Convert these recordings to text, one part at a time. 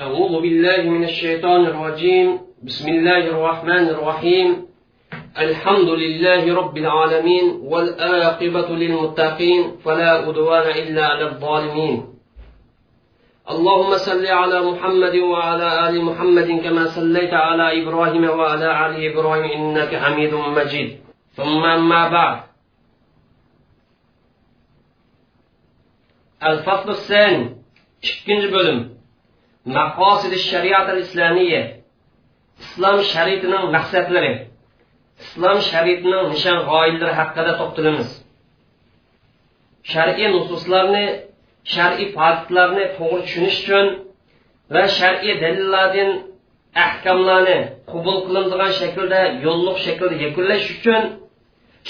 أعوذ بالله من الشيطان الرجيم. بسم الله الرحمن الرحيم. الحمد لله رب العالمين والآقبة للمتقين فلا أدوان إلا على الظالمين. اللهم صل على محمد وعلى آل محمد كما صليت على إبراهيم وعلى آل إبراهيم إنك حميد مجيد. ثم أما بعد. الفصل الثاني ikkinchi bo'lim maqosidi shariat al islomiya islom shariatining maqsadlari islom shariatining nishon g'oyalari haqida to'xtalamiz shar'iy nususlarni shar'iy faktlarni to'g'ri tushunish uchun va shar'iy dalillardan ahkamlarni qabul qilinadigan shaklda yo'lliq shaklda yakunlash uchun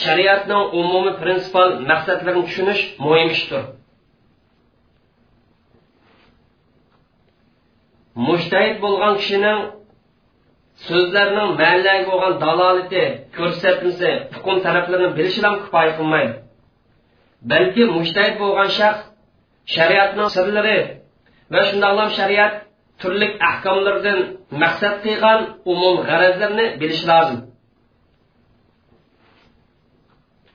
shariatning umumiy prinsipal maqsadlarini tushunish muhim ishdir mushtahid bo'lgan kishining so'zlarning ma'nilarga bo'lgan dalolati ko'rsatmasi hukm taraflarini bilishidan kifoya qilmaydi. Balki mushtahid bo'lgan shaxs shariatning sirlari va shundoqlam shariat turli ahkomlardan maqsad qilgan umum g'arazlarni bilishi lozim.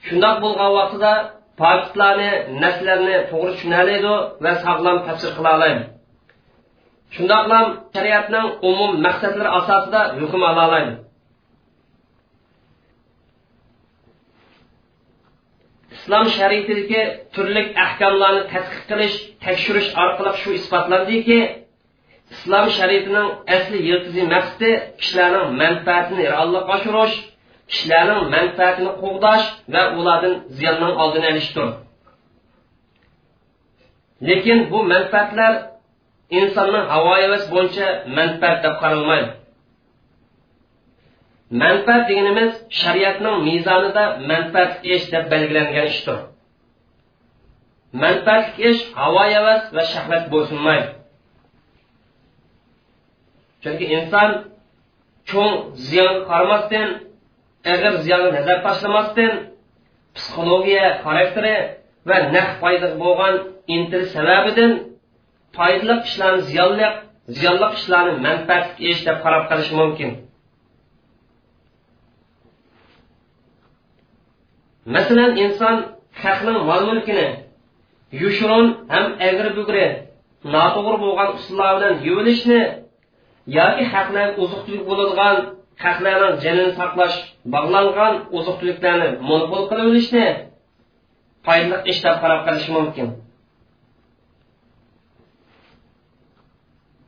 Shundoq bo'lgan vaqtida faktlarni naslarni to'g'ri tushunoladi va sog'lom tafsir qila oladi. Shundoqlam shariatning umum maqsadlari asosida hukm ola oladi islom shariatidagi turli ahkomlarni tadqiq qilish tekshirish orqali shu isbotlandiki islom shariatining asli yiltizi maqsadi kishilarning manfaatini reallikqa oshirish kishilarning manfaatini qo'g'dash va ulardan ziyonning oldini olishdir. Lekin bu manfaatlar insonning havo havas bo'yicha manfaat deb qaralmaydi. Manfaat deganimiz shariatning mezonida manfaat ish deb belgilangan ishdir. Manfaat ish havo havas va shahvat bo'ysunmaydi. Chunki inson cho'ng ziyon qaramasdan ig'ir ziyonni nazar tashlamasdan psixologiya xarakteri va naq foyda bo'lgan intilish sababidan foydali ishlarni ziyonli ziyonli ishlarni manfaatli ish deb qarab qilish mumkin. Masalan inson haqning mol mulkini yushurun ham agri bugri noto'g'ri bo'lgan usullar bilan yuvilishni yoki haqlar oziq tulik bo'ladigan haqlarni janini saqlash bog'langan oziq tuliklarni monopol qilib olishni foydali ish deb qarab qilish mumkin.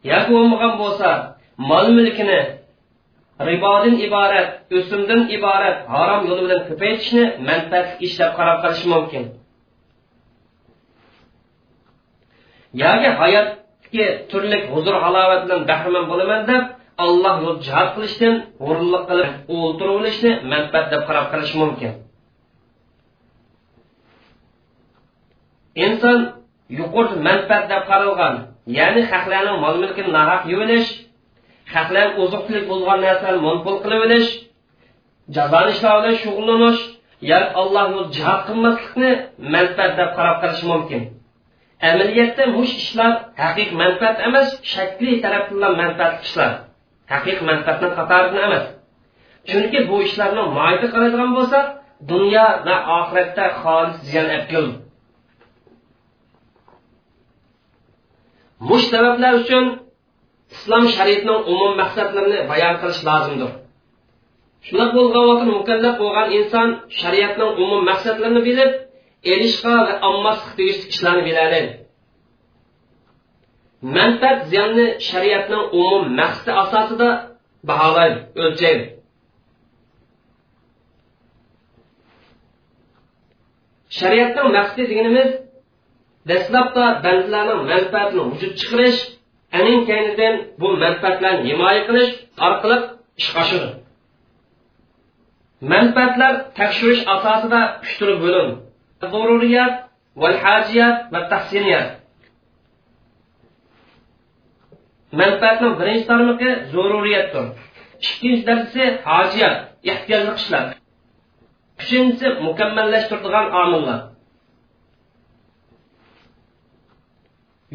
Yoki bo'lmagan bo'lsa mol mulkini ribodan iborat o'simdan iborat harom yo'li bilan ko'paytishni manfaatli ishlab deb qarab qilish mumkin. Yoki hayotdagi turli huzur halovat bilan bahramand bo'laman deb alloh yo'l jihod qilishdan g'ururlik qilib o'ltirib olishni manfaat deb qarab qilish mumkin. Inson yuqori manfaat deb qaralgan. Ya'ni haqlarning mol mulkini nahaq yuvinish haqlar oziqlik bo'lgan narsani monopol qilib olish jazoni bilan shug'ullanish yoki alloh yo'l jihod qilmaslikni manfaat deb qarab qilish mumkin. Amaliyotda mush ishlar haqiqiy manfaat emas shakliy tarafdan manfaat ishlar haqiqiy manfaatni qatoridan emas. Chunki bu ishlarni moyda qiladigan bo'lsa dunyo va oxiratda xolis ziyon mush sabablar uchun islom shariatining umum maqsadlarini bayon qilish lozimdir. Shunday bo'lgan vaqt mukallaf bo'lgan inson shariatning umum maqsadlarini bilib erishqa va ommaslik tegishli ishlarni biladi. Manfaat ziyonni shariatning umum maqsadi asosida baholaydi o'lchaydi shariatning maqsadi deganimiz dastlabda bandalarning manfaatini vujud chiqarish aning kaynidan bu manfaatlarni himoya qilish orqali ishga oshirdi manfaatlar tekshirish asosida uch tur bo'lim zaruriyat val hajiyat va tahsiniyat. Manfaatning birinchi tarmoqi zaruriyatdir. Ikkinchi darajasi hojiyat ehtiyojli ishlar uchinchisi mukammallashtiradigan omillar.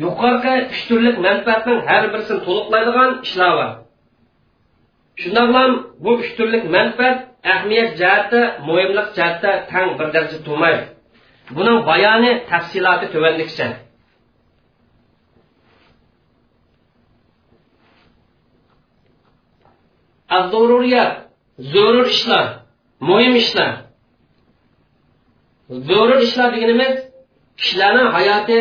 Yuqorqi uch turlik manfaatning har birisini to'liqlaydigan ishlar bor. Shundoq bilan bu uch turlik manfaat ahamiyat jihati muhimlik jihatda tang bir daraja turmaydi buning bayoni tafsiloti tuvanlikcha az-zururiyat zarur ishlar muhim ishlar. Zarur ishlar deganimiz kishilarning hayoti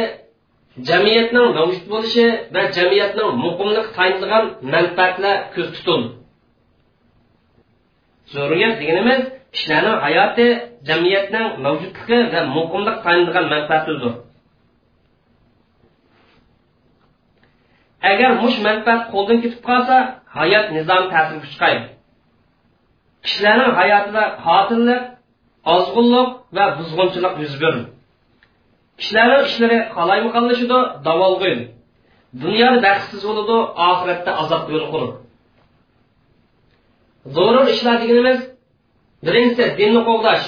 jamiyatning mavjud bo'lishi va jamiyatning muqimlik tayinlagan manfaatlar ko'z tutun zurriyat deganimiz kishilarning hayoti jamiyatning mavjudligi va muqimlik tayinlagan manfaatidir. Agar mush manfaat qo'ldan ketib qolsa hayot nizom ta'sir chiqadi kishilarning hayotida qotillik ozg'unlik va buzg'unchilik yuz berdi kishilarni ishlari qalaymaqonlashidi davolg'in dunyoda baxtsiz bo'ladi oxiratda azob yo'l qurib zarur ishlar deganimiz birinchisi dinni qo'g'dash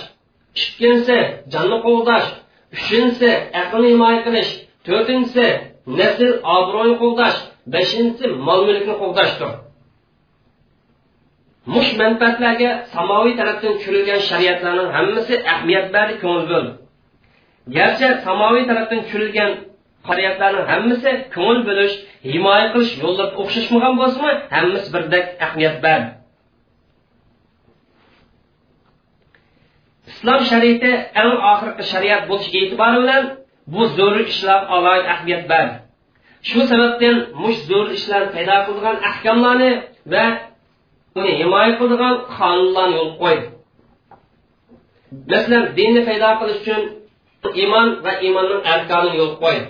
ikkinchisi jonni qo'g'dash uchinchisi aqlni himoya qilish to'rtinchisi nasl obro'ni qo'g'dash beshinchisi mol mulkni qo'g'dashdir. Mush manfaatlarga samoviy tarafdan tushirilgan shariatlarning hammasi ahamiyat bari ko'ngil bo'ldi. Garchi samoviy tarafdan tushirilgan shariatlarning hammasi ko'ngil bo'lish himoya qilish yo'llari o'xshashmagan bo'lsimi hammasi birdek ahamiyat bor islom shariati eng oxirgi shariat bo'lish e'tibori bilan bu zo'r ishlar alohida ahamiyat bor shu sababdan mush zo'r ishlar paydo qilgan ahkamlarni va uni himoya qiladigan qonunlarni yo'l qo'ydi. Masalan dinni paydo qilish uchun iymon va iymonning arkonini yo'l qo'ydi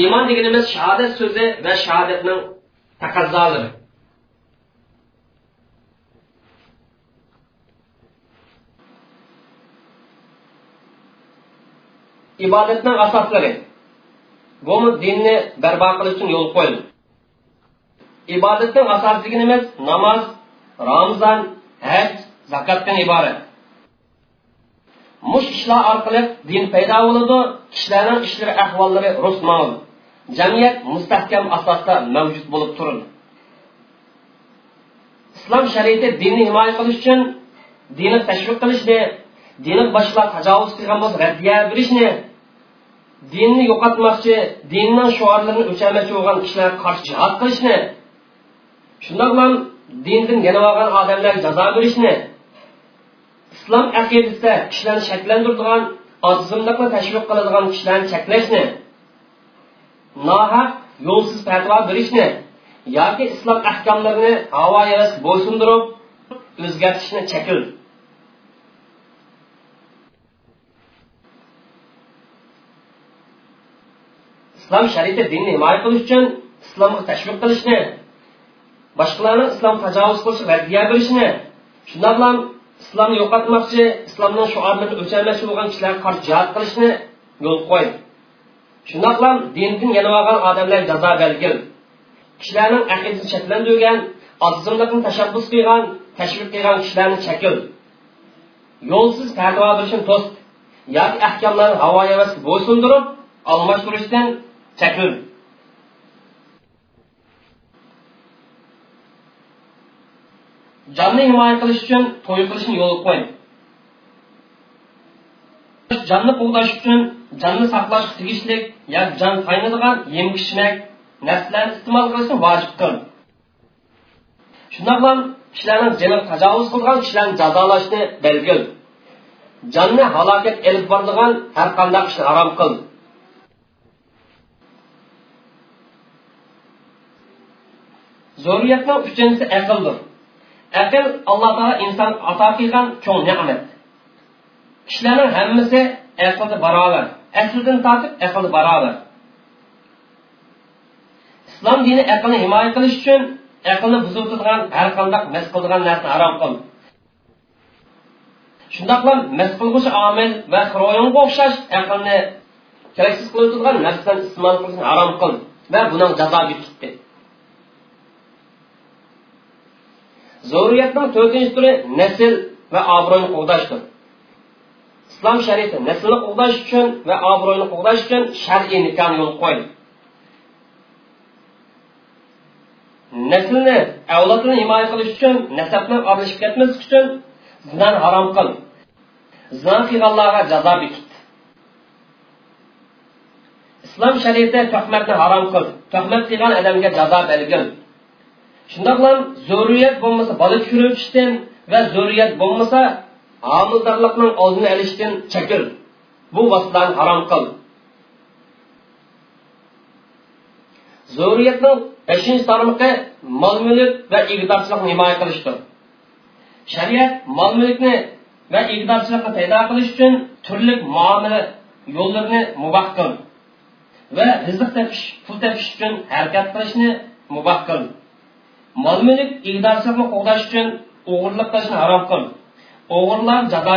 iymon deganimiz shahodat so'zi va shahodatning taqozzolari ibodatning asoslari bu dinni barpo qilish uchun yo'l qo'yildi ibodatning asosi deganimiz namoz ramzon haj zakotdan iborat mush ishlar orqali din paydo bo'ladi kishilarning ishlari ahvollari rusmol jamiyat mustahkam asosda mavjud bo'lib turadi islom shariati dinni himoya qilish uchun dinni tashviq qilishni dini boshqa tajovuz qilgan bo'lsa raddiya berishni dinni yo'qotmoqchi dinning shuorlarini o'chirmoqchi bo'lgan kishilarga qarshi jihod qilishni shundoq bilan dindan yana olgan odamlarga jazo berishni islom aqidasida kishilarni shakllantiradigan ozimliqni tashviq qiladigan kishilarni cheklashni nohaq yo'lsiz fatvo berishni yoki islom ahkomlarini havo bo'ysundirib o'zgartishni chekil islom shariati dinni himoya qilish uchun islomga tashviq qilishni boshqalarni islom tajovuz qilish raddiya berishni shundoq bilan islomni yo'qotmoqchi islomdan shuorlarini o'chirmoqchi bo'lgan kishilarga qarshi jihod qilishni yo'l qo'ydi shundoq bilan dindan yana olgan odamlar jazo belgil kishilarning aqidasini shakllantirgan ozimlikni tashabbus qilgan tashviq qilgan kishilarni chakil. Yo'lsiz fatvo berishni to'st yoki ahkomlarni havo havasga bo'ysundirib almashtirishdan chakil. Jonni himoya qilish uchun to'y qilishni yo'l qo'ying. Jonni qo'g'dash uchun jonni saqlash tegishli yoki jon qaynadigan yem ichmak narsalarni iste'mol qilishni vojib qil. Shundoq bilan kishilarni jini tajovuz qilgan kishilarni jazolashni belgil. Jonni halokat elib boradigan har qanday ishni harom qil. Zo'riyatning uchinchisi aqldir. Aql alloh taolo inson ato qilgan cho'ng ne'mat kishilarning hammasi aqlda barobar aslidan tortib aqlda barobar islom dini aqlni himoya qilish uchun aqlni buziladigan har qanday mas qiladigan narsani harom qildi shundoq bilan mas qilg'uchi omil va ro'yonga o'xshash aqlni keraksiz qilib turgan narsadan iste'mol qilishni harom qildi va buning jazo tutdi zo'riyatning to'rtinchi turi nasl va obro'ni qo'g'dashdir islom shariati naslni qo'g'dash uchun va obro'yni qo'g'dash uchun shar'iy nikohni yo'l qo'ydi. Naslni avlodini himoya qilish uchun nasabni olishib ketmaslik uchun zinani harom qil zina qilganlarga jazo bekitdi. İslom shariati tuhmatni harom qil tuhmat qilgan odamga jazo belgil shundoqla zo'riyat bo'lmasa bola tushirishdan va zo'riyat bo'lmasa homildorlikning oldini olishdan chekil bu vositalarni harom qil. Zo'riyatning beshinchi tarmoqi mol mulk va igdorchilikni himoya qilishdir. Shariat mol mulkni va igdorchilikni paydo qilish uchun turli muomala yo'llarini muboh qil va rizq tepish pul tepish uchun harakat qilishni muboh qil. Mol mulk igdorchilikni qo'g'dash uchun o'g'irlik qilishni harom qil. O'g'irlar jazo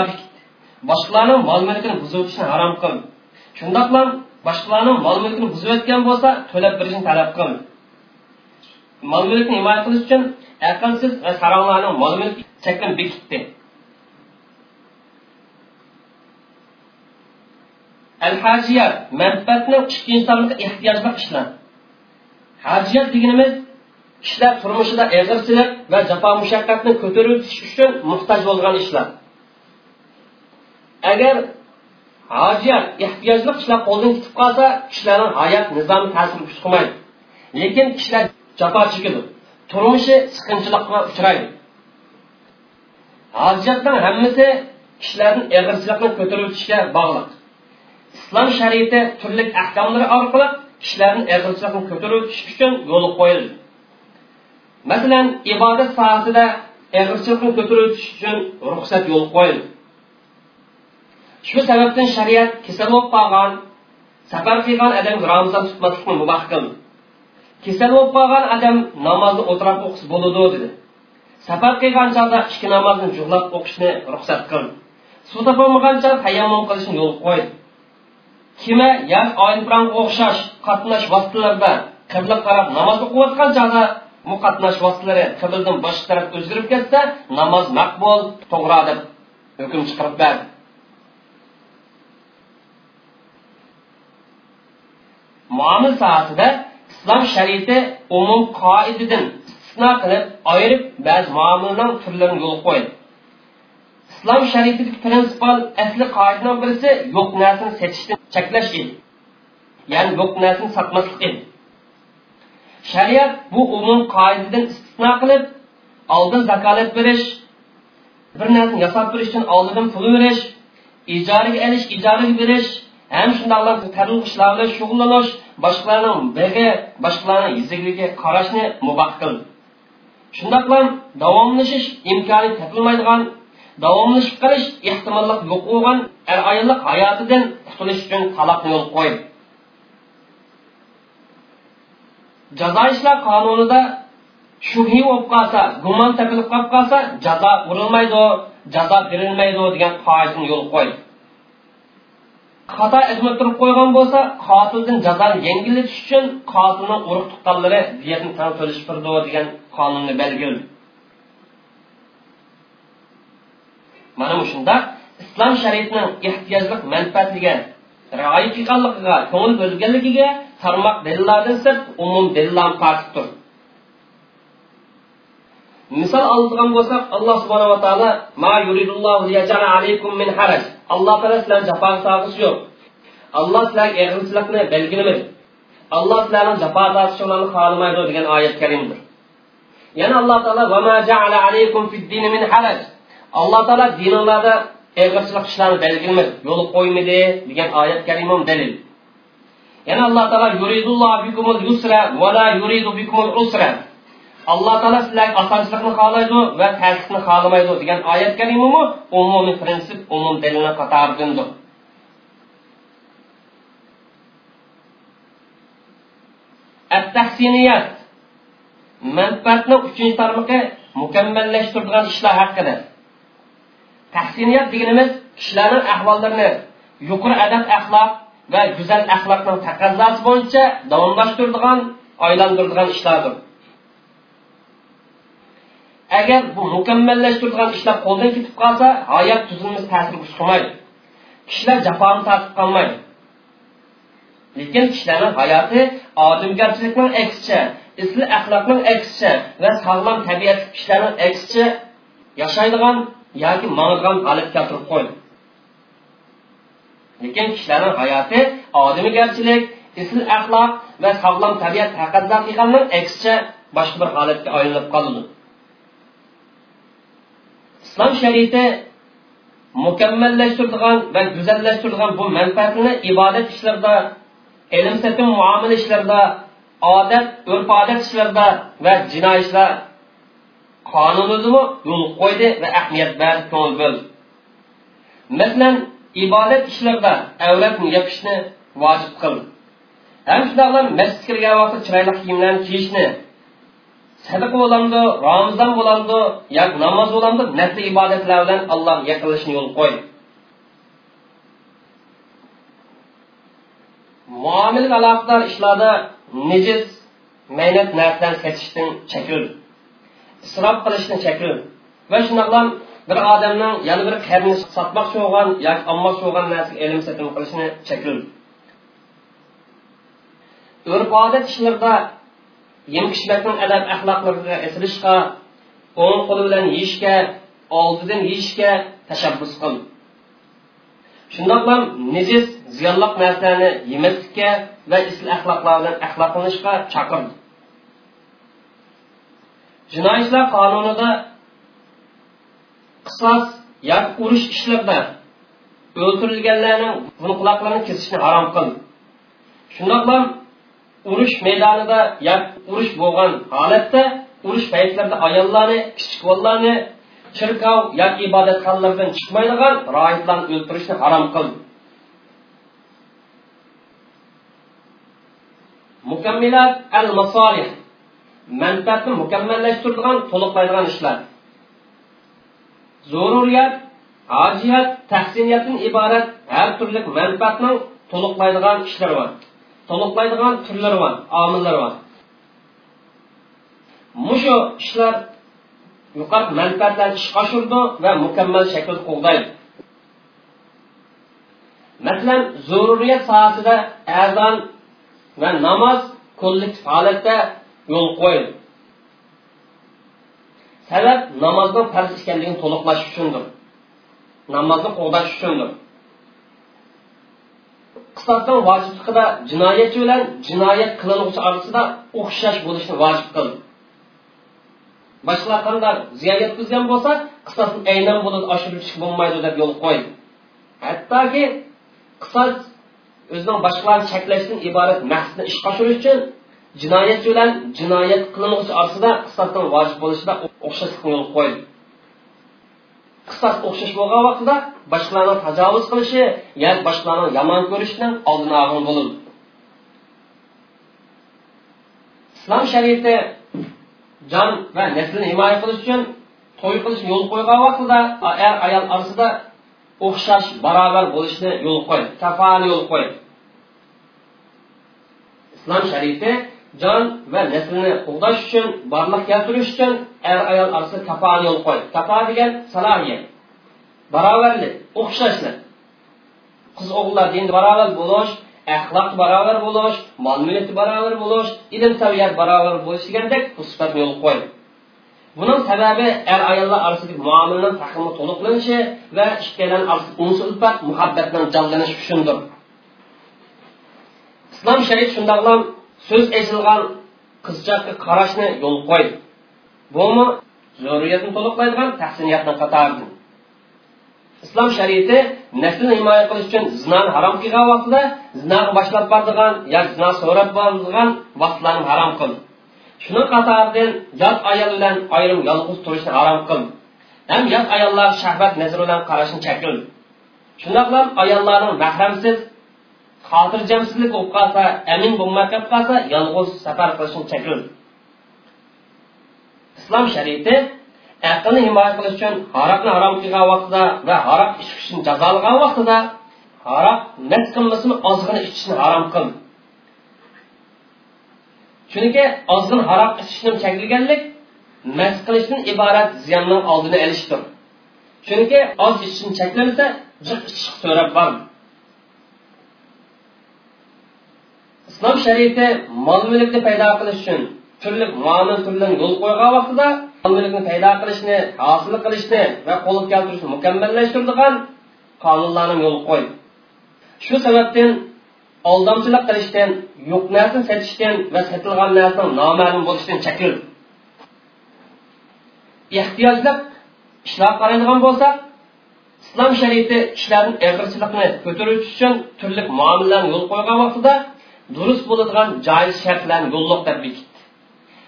boshqalarning mol mulkini buzib o'tishni harom qil. Shundoqla boshqalarning mol mulkini buzib o'tgan bo'lsa to'lab berishni talab qil. Mol mulkni himoya qilish uchun aqlsiz va saronglarning mol mulki chekini bekitdi. Al hajiyat manfaatni ikkinchi tarmoqqa ehtiyojli ishlar hajiyat deganimiz kishilar turmushida eg'irchilik va jafo mushaqqatni ko'tarib o'tish uchun muhtoj bo'lgan ishlar. Agar hojiyat ehtiyojli kishilar qo'ldan ketib qolsa kishilarni hayot nizomi ta'sir kuch qilmaydi. Lekin kishilar jafo chekadi turmushi siqinchilikqa uchraydi. Hojiyatning hammasi kishilarni eg'irchilikni ko'tarib o'tishga bog'liq. Islom shariati turli ahkomlari orqali kishilarni eg'irchilikni ko'tarib o'tish uchun yo'l qo'yildi. Masalan ibodat sohasida eg'irchilikni ko'tarish uchun ruxsat yo'l qo'yildi shu sababdan shariat kasal bo'lib qolgan safar qilgan odam ramzon tutmaslikni mubah qildi. Kasal bo'lib qolgan odam namozni o'tirib o'qisa bo'ladi dedi. Safar qilgan chog'da ikki namozni juhlab o'qishni ruxsat qildi suv topolmagan tayammum qilishni yo'l qo'ydi kima yosh oyinpiranga o'xshash qatnash vositalarida qibla qarab namoz o'qiyotgan chog'da bu qatnash vositalari qibildan boshqa taraf o'zgarib ketsa namoz maqbul to'g'ri deb hukm chiqarib berdi muomil sohasida islom shariati umum qoidadan istisno qilib ayirib ba'zi muomalaning turlarini yo'l qo'ydi. Islom shariatidagi prinsipal asli qoidadan birisi yo'q narsani sotishdan cheklash edi. Ya'ni yo'q narsani sotmaslik edi. Shariat bu umum qoidadan istisno qilib oldin zakolat berish bir narsani yasab berish uchun oldin pul berish ijaraga olish ijaraga berish ham shundoqlar taril ishlar bilan shug'ullanish boshqalarning big'i boshqalarning yizigligiga qarashni muboh qildi shundoqla davomlashish imkoni topilmaydigan davomlashib qolish ehtimolli yo'q bo'lgan ayollik hayotidan qutulish uchun taloqni yo'l qo'ydi jazo ishlar qonunida shubhi bo'lib qolsa gumon topilib qolib qolsa jazo urilmaydi jazo berilmaydi degan qoidani yo'l qo'ydi xato izmib turib qo'ygan bo'lsa qotildan jazoni yengillatish uchun qotilning urug' tuqqanlari diyatni tan to'lish degan qonunni belgildi mana shunda islom shariatining ehtiyojliq manfaatiga rioya qilganligiga ko'ngil bo'lganligiga tarmoq dalillardan sirt umum dalillarni tortibdir misol oladigan bo'lsak alloh subhanava haraj alloh taolo dininglarda eg'irchilik ishlarni belgilamadi yo'l qo'ymadi degan oyat karimam dalil yana alloh taolo yuridulloh bikumul yusra va la yuridu bikumul usra. Alloh taolo sizlarga osonchilikni xohlaydi va tartibni xohlamaydi degan oyat karimimi umumiy prinsip umum dalilni qatoridandir at manfaatni uchinchi tarmoqi mukammallashtiradigan ishlar haqida tahsiniyat deganimiz kishilarning ahvollarini yuqori adab axloq va go'zal axloqning taqozosi bo'yicha davomlashtiradigan aylantiradigan ishlardir. Agar bu mukammallashtiradigan ishlar qo'ldan ketib qolsa hayot tuzilmasi ta'sir qilmaydi. Kishilar jafoni tortib qolmaydi. Lekin kishilarning hayoti odamgarchilikning aksicha isli axloqning aksicha va sog'lom tabiatli kishilarning aksicha yashaydigan yoki mang'ilgan holatga keltirib qo'ydi lekin kishilarning hayoti odamgarchilik isl axloq va sog'lom tabiat taqozo qilganning aksicha boshqa bir holatga aylanib qoladi islom shariati mukammallashtiradigan va go'zallashtirilgan bu manfaatni ibodat ishlarida ilm satim muomala ishlarida odat urf odat ishlarida va jinoiy qonimizni yo'l qo'ydi va ahamiyat ber ko'ngil bo'ldi. Masalan ibodat ishlarida avratni yopishni vojib qildi. Ham shundoqlar masjidga kirgan vaqtda chiroyli kiyimlarni kiyishni sadaqa bo'lamdi ramazon bo'lamdi yoki namoz bo'lamdi nafli ibodatlar bilan allohga yaqinlashishni yo'l qo'ydi. Muomalaga aloqador ishlarda nejis maynat narsalarni sotishdan chekil isrof qilishni chekil va shundoqlam bir odamning yana bir qarini sotmoqchi bo'lgan yoki olmoqchi bo'lgan narsaga ilm satim qilishni chekil urf odat ishlarda yem kishlarning adab axloqlariga esilishga o'ng qo'li bilan yeyishga oldidan yeyishga tashabbus qil. Shundoq ham nijis ziyonliq narsalarni yemaslikka va isl axloqlar bilan axloqlanishga chaqirdi jinoiy ishlar qonunida qisos yoki urush ishlarida o'ldirilganlarni quloqlarini kesishni harom qildi. Shundoqla urush maydonida yoki urush bo'lgan holatda urush paytlarida ayollarni kichik bolalarni chirkov yoki ibodatxonalardan chiqmaydigan rohiblarni o'ldirishni harom qildi. Mukammilat al masolih manfaatni mukammallashtiradigan to'liqlaydigan ishlar. Zururiyat hojiyat tahsiniyatdan iborat har turli manfaatni to'liqlaydigan ishlar bor. To'liqlaydigan turlari bor omillari bor. Mushu ishlar yuqori manfaatlarni ishga oshirdi va mukammal shaklda qo'g'daydi masalan zururiyat sohasida azon va namoz kollektiv holatda yo'l qo'yil sabab namozni farz ekanligini to'liqlash uchundir. Namozni qo'g'dash uchundir. Qisosdan vojibligida jinoyatchi bilan jinoyat qilinuvchi orasida o'xshash bo'lishni vojib qildi boshqa qanday ziyon yetkazgan bo'lsa qisosni aynan bo'ladi oshirib bo'lmaydi deb yo'l qo'ydi hattoki qisos o'zining boshqalarni cheklashdan iborat maqsadni ishga oshirish uchun jinoyatchi bilan jinoyat qilinuvchi orasida qisosning vojib bo'lishida o'xshashlik yo'l qo'ydi qisos o'xshash bo'lgan vaqtida boshqalarni tajovuz qilishi yoki boshqalarni yomon ko'rishdan oldini olgan bo'ladi islom shariati jon va naslni himoya qilish uchun to'y qilishni yo'l qo'ygan vaqtida er ayol orasida o'xshash barobar bo'lishni yo'l qo'ydi tafani yo'l qo'ydi islom shariati jon va naslni qo'g'dash uchun borliq keltirish uchun er ayol orasida tafoni yo'l qo'ydi tafo degan salohiyat barobarlik o'xshashlik qiz o'g'illar dinda barobar bo'lish axloq barobar bo'lish mol mulki barobar bo'lish ilm saviyat barobar bo'lish degandek bu sifatni yo'l qo'ydi buning sababi er ayollar orasidagi muomalaning taqimi to'liqlanishi va ikkalan unsi ulfat muhabbatdan jonlanish uchundir. İslom shariat shundoqlam so'z aytilgan qizchaqqa qarashni yo'l qo'ydi. Bumi zurriyatni to'liqlaydigan tahsiniyatni qatoridir islom shariati naslni himoya qilish uchun zinoni harom qilgan vaqtida zinoni boshlab bordigan yo zino so'rab bordigan vaqtlarni harom qildi. Shuni qatoridan yot ayol bilan ayrim yolg'iz turishni harom qildi. Ham yot ayollar shahvat nazri bilan qarashni chakildi shundoq bilan ayollarning mahramsiz xotirjamsizlik bo'lib qolsa amin bo'lmay qolib qolsa yolg'iz safar qilishni chekildi islom shariati aqlni himoya qilish uchun haroqni harom qilgan vaqtida va haroq ichishni jazolagan vaqtida haroq nas qilmasmi ozgina ichishni harom qil. Chunki ozg'in haroq ichishni chekilganlik mas qilishdan iborat ziyonning oldini olishdir. Chunki oz ichishni cheklansa jiq ichiq so'rab bordi islom shariati mol mulkni paydo qilish uchun turli muomil turli yo'l qo'ygan vaqtida mol mulkni paydo qilishni hosil qilishni va qo'lga keltirishni mukammallashtiradigan qonunlarni yo'l qo'ydi shu sababdan aldamchilik qilishdan yo'q narsani sotishdan va sotilgan narsa noma'lum bo'lishidan chakil ehtiyojli ishlar qaraydigan bo'lsak islom shariati kishilarni eg'irchilikni ko'tarish uchun turli muomillarni yo'l qo'ygan vaqtida durust bo'ladigan joiz shartlarni yo'lliq deb bekitdi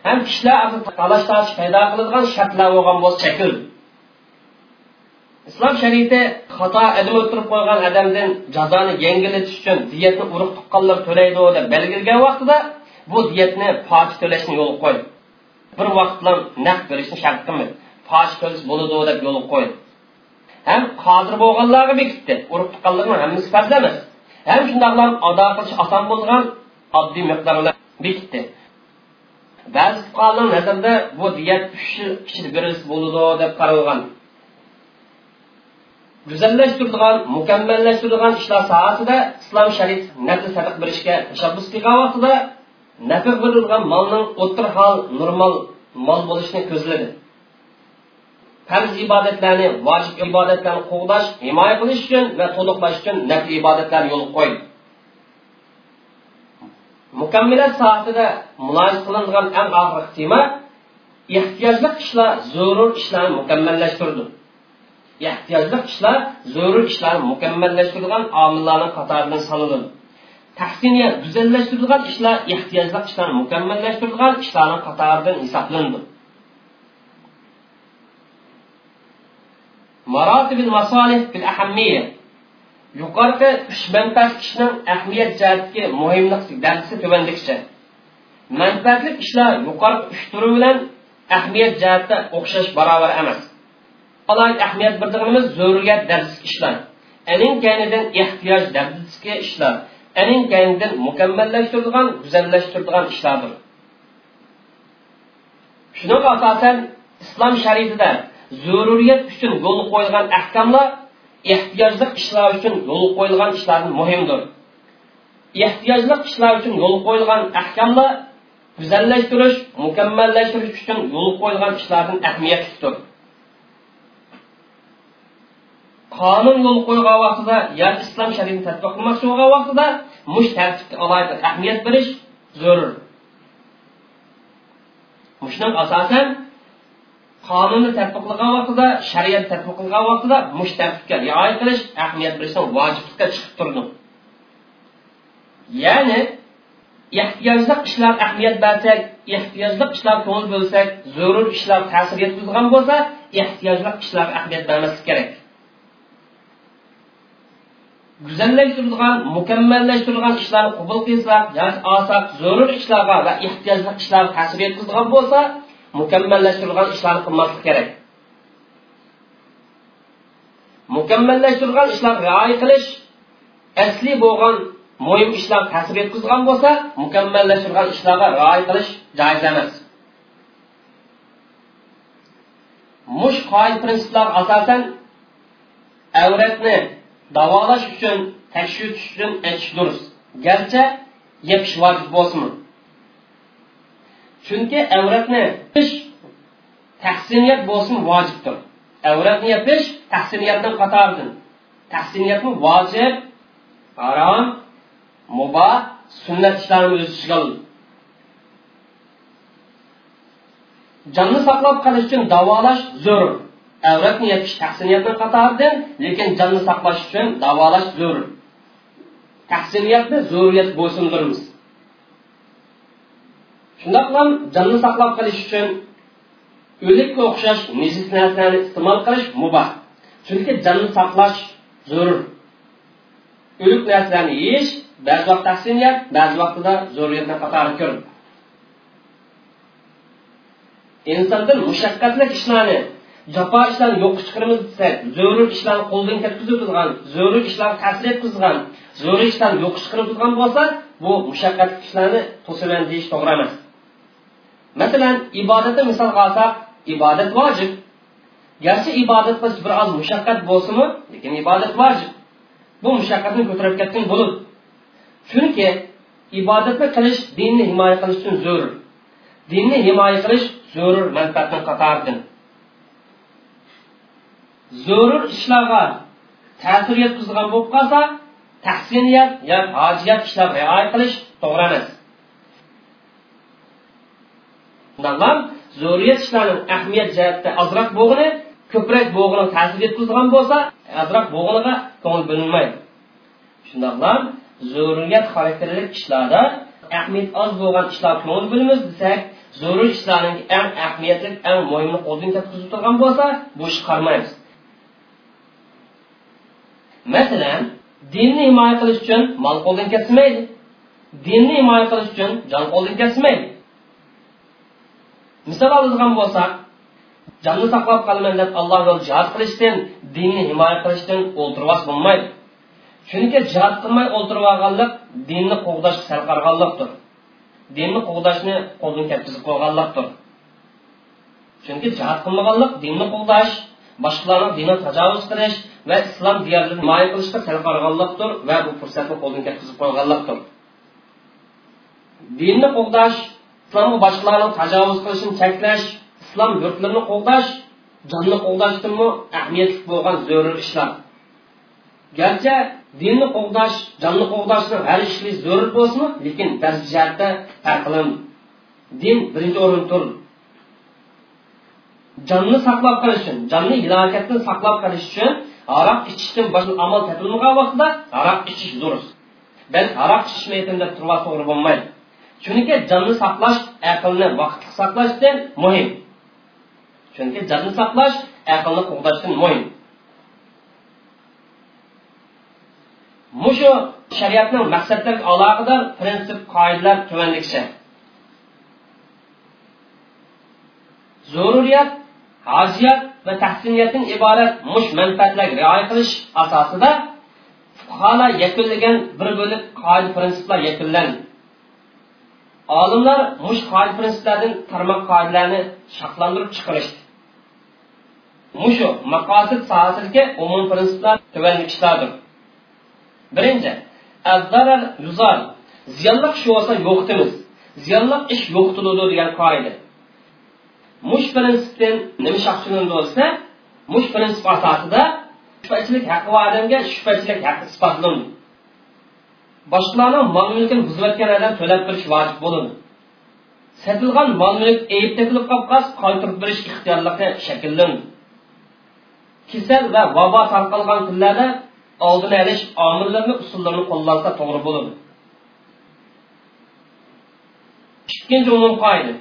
ham kishilar talash tortish paydo qiladigan shartlar bo'lgan bo'lsa shakl. Islom shariati xato ilm o'tirib qo'ygan odamdan jazoni yengillatish uchun diyatni urug' tuqqanlar to'laydi deb belgilagan vaqtida bu diyatni poch to'lashni yo'l qo'ydi bir vaqt bilan naqd berishni shart qilmadi poch to'lash bo'ladi deb yo'l qo'ydi ham qodir bo'lganlarga bekitdi urug' tuqqanlarni hammasi farz emas ham shundoqlam ado qilish oson bo'lgan oddiy miqdorlar bekitdi ba'zi fuqarolar nazarida bu diyat uch yil ichida berilsa bo'ladi deb qaralgan. Go'zallashtiradigan mukammallashtirilgan ishlar sohasida islom sharif nafl sadaqa berishga tashabbus qilgan vaqtida nafr berilgan molning o'tir hol normal mol bo'lishini ko'zladi farz ibodatlarni vojib ibodatlarni qo'g'dash himoya qilish uchun va to'liqlash uchun nafl ibodatlarni yo'l qo'ydi mukammilat soatida muloyiz qilinadigan eng og'ir tema ehtiyojli ishlar zarur ishlarni mukammallashtirdi ehtiyojli ishlar zarur ishlarni mukammallashtiradigan omillarning qatoridan sanaladi tahsiniya go'zallashtirilgan ishlar ehtiyojli ishlarni mukammallashtirilgan ishlarning qatoridan hisoblandi maratib masolih fil ahammiya yuqorida uch manfaat ishning ahamiyat jihatdagi muhimlik darsi tubanlikcha manfaatli ishlar yuqorgi uch turi bilan ahamiyat jihatda o'xshash barobar emas. Alohida ahamiyat birdigimiz zaruriyat darsi ishlar. Aning kanidan ehtiyoj darsiga ishlar. Aning kanidan mukammallashtirilgan go'zallashtirilgan ishlardir. Shuning asosan islom sharifida zaruriyat uchun yo'l qo'yilgan ahkamlar ehtiyojli ishlar uchun yo'l qo'yilgan ishlardan muhimdir. Ehtiyojli ishlar uchun yo'l qo'yilgan ahkamlar go'zallashtirish mukammallashtirish uchun yo'l qo'yilgan ishlardan ahamiyatlidir. Qonun yo'l qo'ygan vaqtida yoki islom shariatini tadbiq qilmoqchi bo'lgan vaqtida mush tartibga alohida ahamiyat berish zarur. Mushdan asosan qonunni tadbiq qilgan vaqtida shariat tadbiq qilgan vaqtida mush tartibga rioya qilish ahamiyat berishdan vojiblikka chiqib turdi. Ya'ni ehtiyojli ishlar ahamiyat bersak ehtiyojli ishlar ko'ngil bo'lsak zarur ishlar ta'sir yetkazgan bo'lsa ehtiyojli ishlar ahamiyat bermaslik kerak. Go'zallashtirilgan mukammallashtirilgan ishlarni qabul qilsak yoki olsak zarur ishlarga va ehtiyojli ishlarga ta'sir yetkazgan bo'lsa mukammallashtirilgan ishlarni qilmaslik kerak. Mukammallashtirilgan ishlarga rioya qilish asli bo'lgan muhim ishlar ta'sir yetkazgan bo'lsa mukammallashtirilgan ishlarga rioya qilish joiz emas. Mush qoid prinsiplar asosan avratni davolash uchun tekshirish uchun aytish durust. Garchi yepish vojib bo'lsin. Chunki avratni tahsiniyat bo'lsin vojibdir. Avratni yopish tahsiniyatdan qatoridan tahsiniyatni vojib harom muboh sunnat ishlarini o'z ichiga jonni saqlab qolish uchun davolash zarur avratni yopish tahsiniyatni qatoridan lekin jonni saqlash uchun davolash zarur tahsiniyatni zo'riyat bo'ysundirmiz shundoq ham jonni saqlab qolish uchun o'likka o'xshash nejis narsani iste'mol qilish mubah chunki jonni saqlash zarur o'lik narsalarni yeyish ba'zi vaqt tahsiniyat ba'zi vaqtida zo'riyatni qatori ko'rib insondan mushaqqatli ishlarni jafo ishlarni yo'q chiqirmiz desak zarur ishlarni qo'ldan ketkazib turgan zarur ishlarni ta'sir etkizgan zarur ishlarni yo'qqa chiqirib turgan bo'lsa bu mushaqqatli ishlarni to'saman deyish to'g'ri emas. Masalan ibodatni misolga olsak ibodat vojib. Garchi ibodat qilish bir oz mushaqqat bo'lsinmi lekin ibodat vojib. Bu mushaqqatni ko'tarib ketgan bo'ladi chunki ibodatni qilish dinni himoya qilish uchun zarur dinni himoya qilish zarur manfaatni qatoridan zarur ishlarga ta'sir yetkazgan bo'lib qolsa tahsiniyat yo hojiyat ishlar rioya qilish to'g'ri emas. Shundan zo'riyat ishlarning ahamiyat jihatda ozroq bo'g'ini ko'proq bo'g'ini ta'sir yetkazgan bo'lsa ozroq bo'g'iniga ko'ngil bo'linmaydi shundoqlam zo'riyat xarakterli ishlarda ahamiyat oz bo'lgan ishlar ko'ngil bo'lamiz desak zo'rur ishlarning eng ahamiyatli eng muhimni qo'ldan ketkazib turgan bo'lsa bu ish qarmaymiz masalan dinni himoya qilish uchun mol qo'ldan kesilmaydi dinni himoya qilish uchun jon qo'ldan kesilmaydi misol oladigan bo'lsak jonni saqlab qolaman deb alloh yo'l jihod qilishdan dinni himoya qilishdan o'ltirvas bo'lmaydi chunki jihod qilmay o'ltirib olganlik dinni qo'g'dashga sal qarag'anlikdir dinni qo'g'dashni qo'ldan ketkazib qo'yganlikdir chunki jihod qilmaganlik dinni qo'g'dash boshqalarni dinni tajovuz qilish va islom diyorlarini himoya qilishga sal qaraganlikdir va bu fursatni qo'ldan ketkazib qo'yganlikdir dinni qo'g'dash islomga boshqalarni tajovuz qilishini cheklash islom yurtlarini qo'g'dash jonni qo'g'dashdimi ahamiyatli bo'lgan zarur ishlar garchi dinni qo'g'dash jonni qo'g'dashni har ishli zarur bo'lsin lekin bir jihatda farqlin din birinchi o'rinda tur jonni saqlab qolish uchun jonni halokatdan saqlab qolish uchun aroq ichishdan boshqa amal topilmagan vaqtda aroq ichish durust balki aroq ichishmaydim deb turib to'g'ri bo'lmaydi chunki jonni saqlash aqlni vaqtli saqlashdan muhim. Chunki jonni saqlash aqlni qo'g'dashdan muhim. Mushu shariatning maqsadlariga aloqador prinsip qoidalar tuvanlikcha zaruriyat hojiyat va tahsiniyatdan iborat mush manfaatlarga rioya qilish asosida fuqarolar yakunlagan bir bo'lib qoida prinsiplar yakunlandi. Olimlar mush qoida prinsiplardan tarmoq qoidalarni shakllantirib chiqarishdi. Mushu maqosid sohasidagi umum prinsiplar tuvanliklardir birinchi azzarar yuzar ziyonliq shu bo'lsa yo'qitimiz ziyonliq ish yo'qtiludi degan qoida mush prinsipdan nima shaxsini bo'lsa mush prinsip asosida shubhachilik haqi va odamga shubhachilik haqi isbotlandi boshqalarning mol mulkini buzayotganlardan to'lab berish vojib bo'ladi. Sotilgan mol mulk ayb tepilib qolib qaytirib berish ixtiyorligi shakllandi kasal va vabo tarqalgan kunlarda oldini olish omillarni usullarini qo'llansa to'g'ri bo'ladi. Ikkinchi umum qoida.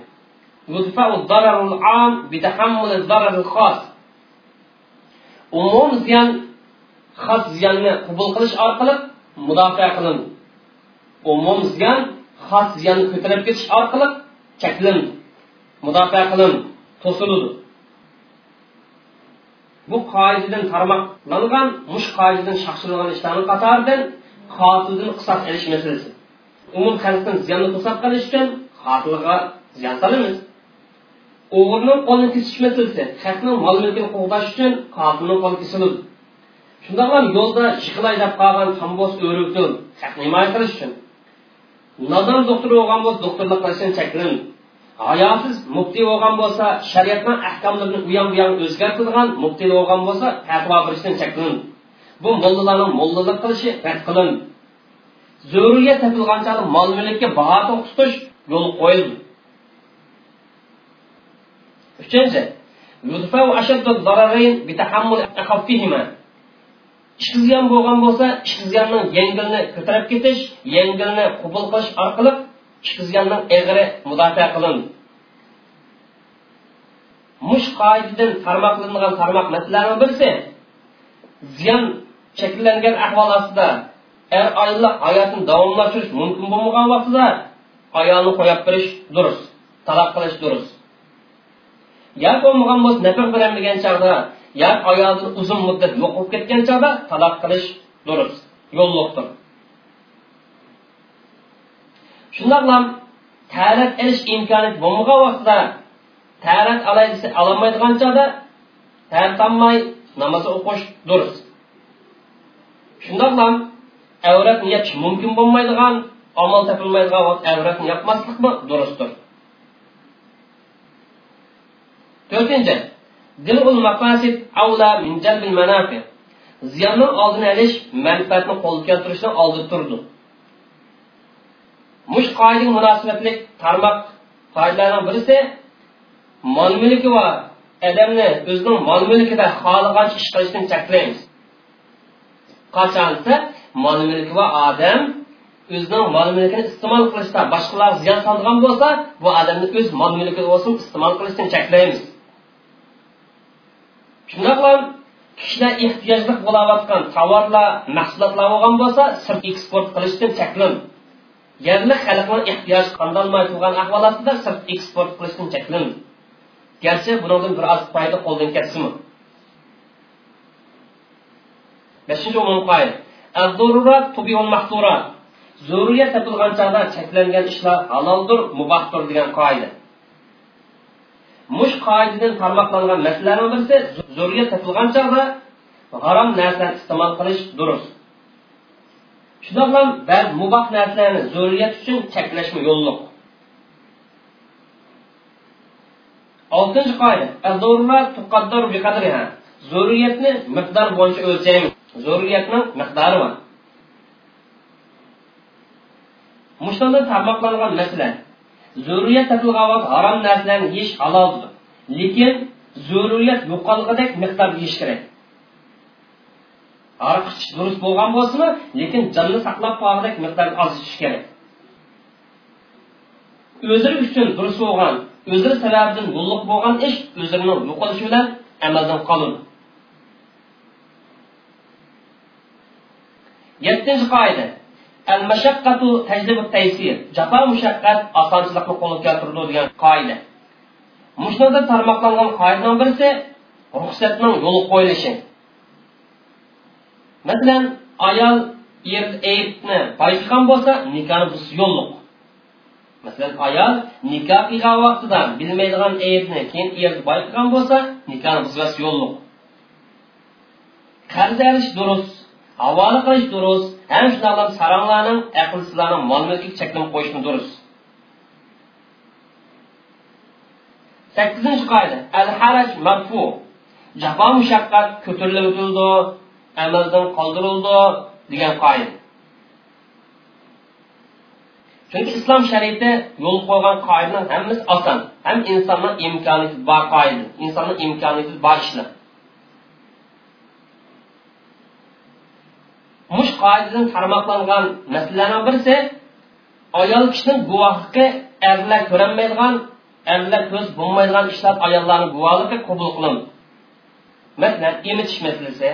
Umum ziyon xos ziyonni qabul qilish orqali mudofaa qilindi. Umum ziyon xos ziyonni ko'tarib ketish orqali cheklandi mudofaa qilindi to'siladi bu qoidadan tarmoqlangan mush qoidadan shaxshilagan ishlarni qatoridan qotildan qisos ilish masalasi umum xalqdan ziyonni qisos qilish uchun qotilga ziyon solamiz. O'g'irni qo'lini kesish masalasi haqning mol mulkini qo'g'dash uchun qotilni qo'li kesiladi shundoq ham yo'lda yig'laylab qolgan tambos o'rikni haqni himoya qilish uchun. Nodon doktor bo'lgan bo'lsa doktorlik qilishdan cheklanadi hayosiz mufti bo'lgan bo'lsa shariatning ahkomlarini u yoq bu yoq o'zgartirgan mufti bo'lgan bo'lsa fatvo berishdan cheklanadi bu mollalarni mollalik qilishi rad qilindi zo'riga topilganchalik mol mulkka baho to'xtatish yo'l qo'yildi uchinchi ishqizgan bo'lgan bo'lsa ishqi yengilni ko'tarib ketish yengilni qubul qilish orqali ishqi egri mudofaa qilindi mush qoidadan tarmoqlangan tarmoq masalalarni birisi ziyon shakllangan ahvol ostida er ayolni hayotini davomlashtirish mumkin bo'lmagan vaqtida ayolni qo'yib berish durust taloq qilish durust. Yo bo'lmagan bo'lsa nafaq berolmagan chog'da ya ayolni uzun muddat yo'q bo'lib ketgan chog'da taloq qilish durust yo'lliqdir shundoqlam ta'rif ilish imkoni bo'lmagan vaqtda ta'rif olmaydigan chog'da tartamay namoz o'qish durust. Shundoqlam avrat niyat mumkin bo'lmaydigan amal topilmaydigan vaqt avratni yopmaslikmi durustdir. To'rtinchi dilul maqasid avla min jalbil manafi. Ziyonni oldini olish manfaatni qo'lga keltirishni oldida turdi. Mush qoidaga munosabatli tarmoq qoidalarning birisi mol mulki va odamni o'zining mol mulkida xohlagancha ish qilishdan cheklaymiz qachonsa mol mulki va odam o'zining mol mulkini iste'mol qilishda boshqalar ziyon soladigan bo'lsa bu odamni o'z mol mulki bo'lsin iste'mol qilishdan cheklaymiz shundoqla kishilar ehtiyojli bo'layotgan tovarlar mahsulotlar bo'lgan bo'lsa sirt eksport qilishdan cheklan yerli xalqni ehtiyoj qandolmay turgan ahvolatida sirt eksport qilishdan cheklan garchi bundan bir oz foyda qo'ldan ketsimi beshinchi umum qoida zururiyat topilgan chog'da cheklangan ishlar haloldir mubahdir degan qoida mush qoidadan tarmoqlangan masalalarning birisi zurriyat topilgan chog'da harom narsani iste'mol qilish durust. Shundoq ham ba'zi muboh narsalarni zurriyat uchun cheklashmi yo'lliq. Oltinchi qoida zurriyatni miqdor bo'yicha o'lchaymiz zurriyatning miqdori bor mushunda tarmoqlangan masala zurriyat topilgan harom narsalarni yeyish haloldir lekin zurriyat yo'qolgandek miqdorda yeyish kerak. Ariq ichish durust bo'lgan bo'lsinmi lekin jonni saqlab qolgandek miqdorda oz ichish kerak. O'ziri uchun durust bo'lgan o'ziri sababidan yo'lliq bo'lgan ish o'zining yo'qolishi bilan amaldan qoladi yettinchi qoida al mashaqqatu tajlibu taysir. Jafo mushaqqat osonchilikni qo'lga keltirdi degan qoida. Mushunda tarmoqlangan qoidaning birisi ruxsatning yo'li qo'yilishi. Masalan ayol er aybni payqagan bo'lsa nikohni buzish yo'lliq. Masalan ayol nikoh qilgan vaqtida bilmaydigan aybni keyin er bayqagan bo'lsa nikohni buzish yo'lliq. Qarz olish durust. Havola qilish durust ham shundoqlam saranglarning aqlsizlarni mol mulkiga cheklanib qo'yishni durust sakkizinchi qoida. Al haraj marfu jafo mushaqqat ko'tarilib o'tildi amaldan qoldirildi degan qoida. Chunki islom shariati yo'l qo'ygan qoidaning hammasi oson. Ham insonni imkoniyati bor qoida. İnsonni imkoniyati bor ishlar mush qoidadan tarmoqlangan masalalarning birisi ayol kishining guvohlikka erlar ko'rinmaydigan erlar ko'z bo'lmaydigan ishlar ayollarni guvohligi qabul qilindi masalan emitish masalasi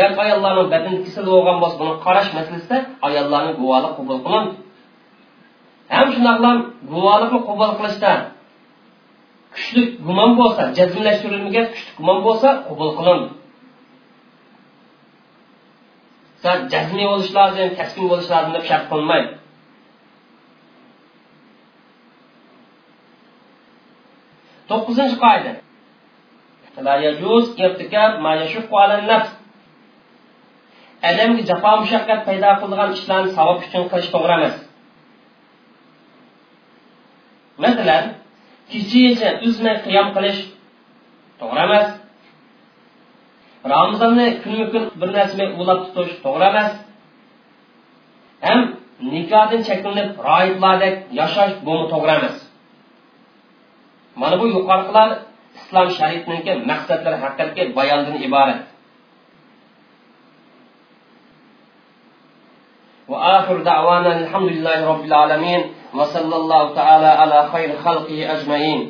yoki ayollarning badan kasal bo'lgan bo'lsa buni qarash masalasida ayollarni guvohlik qabul qilindi ham shundoqlam guvohlikni qabul qilishda kuchli gumon bo'lsa jazmlashtirilmagan kuchli gumon bo'lsa qabul qilindi sen jazmiy bo'lish lozim kasbiy bo'lish lozim deb shart qilmaydi to'qqizinchi qoida odamga jafo mushaqqat paydo qiladigan ishlarni savob uchun qilish to'g'ri emas. Masalan kechagacha uzmay qiyom qilish to'g'ri emas. ramazonni kunma kun bir narsaga ulab tutish to'g'ri emas. Ham nikohdan cheklanib roiblardek yashash bu to'g'ri emas. Mana bu yuqoriqilar islom sharifniki maqsadlari haqidagi bayondan iborat. وآخر دعوانا الحمد لله رب العالمين وصلى الله تعالى على خير خلقه أجمعين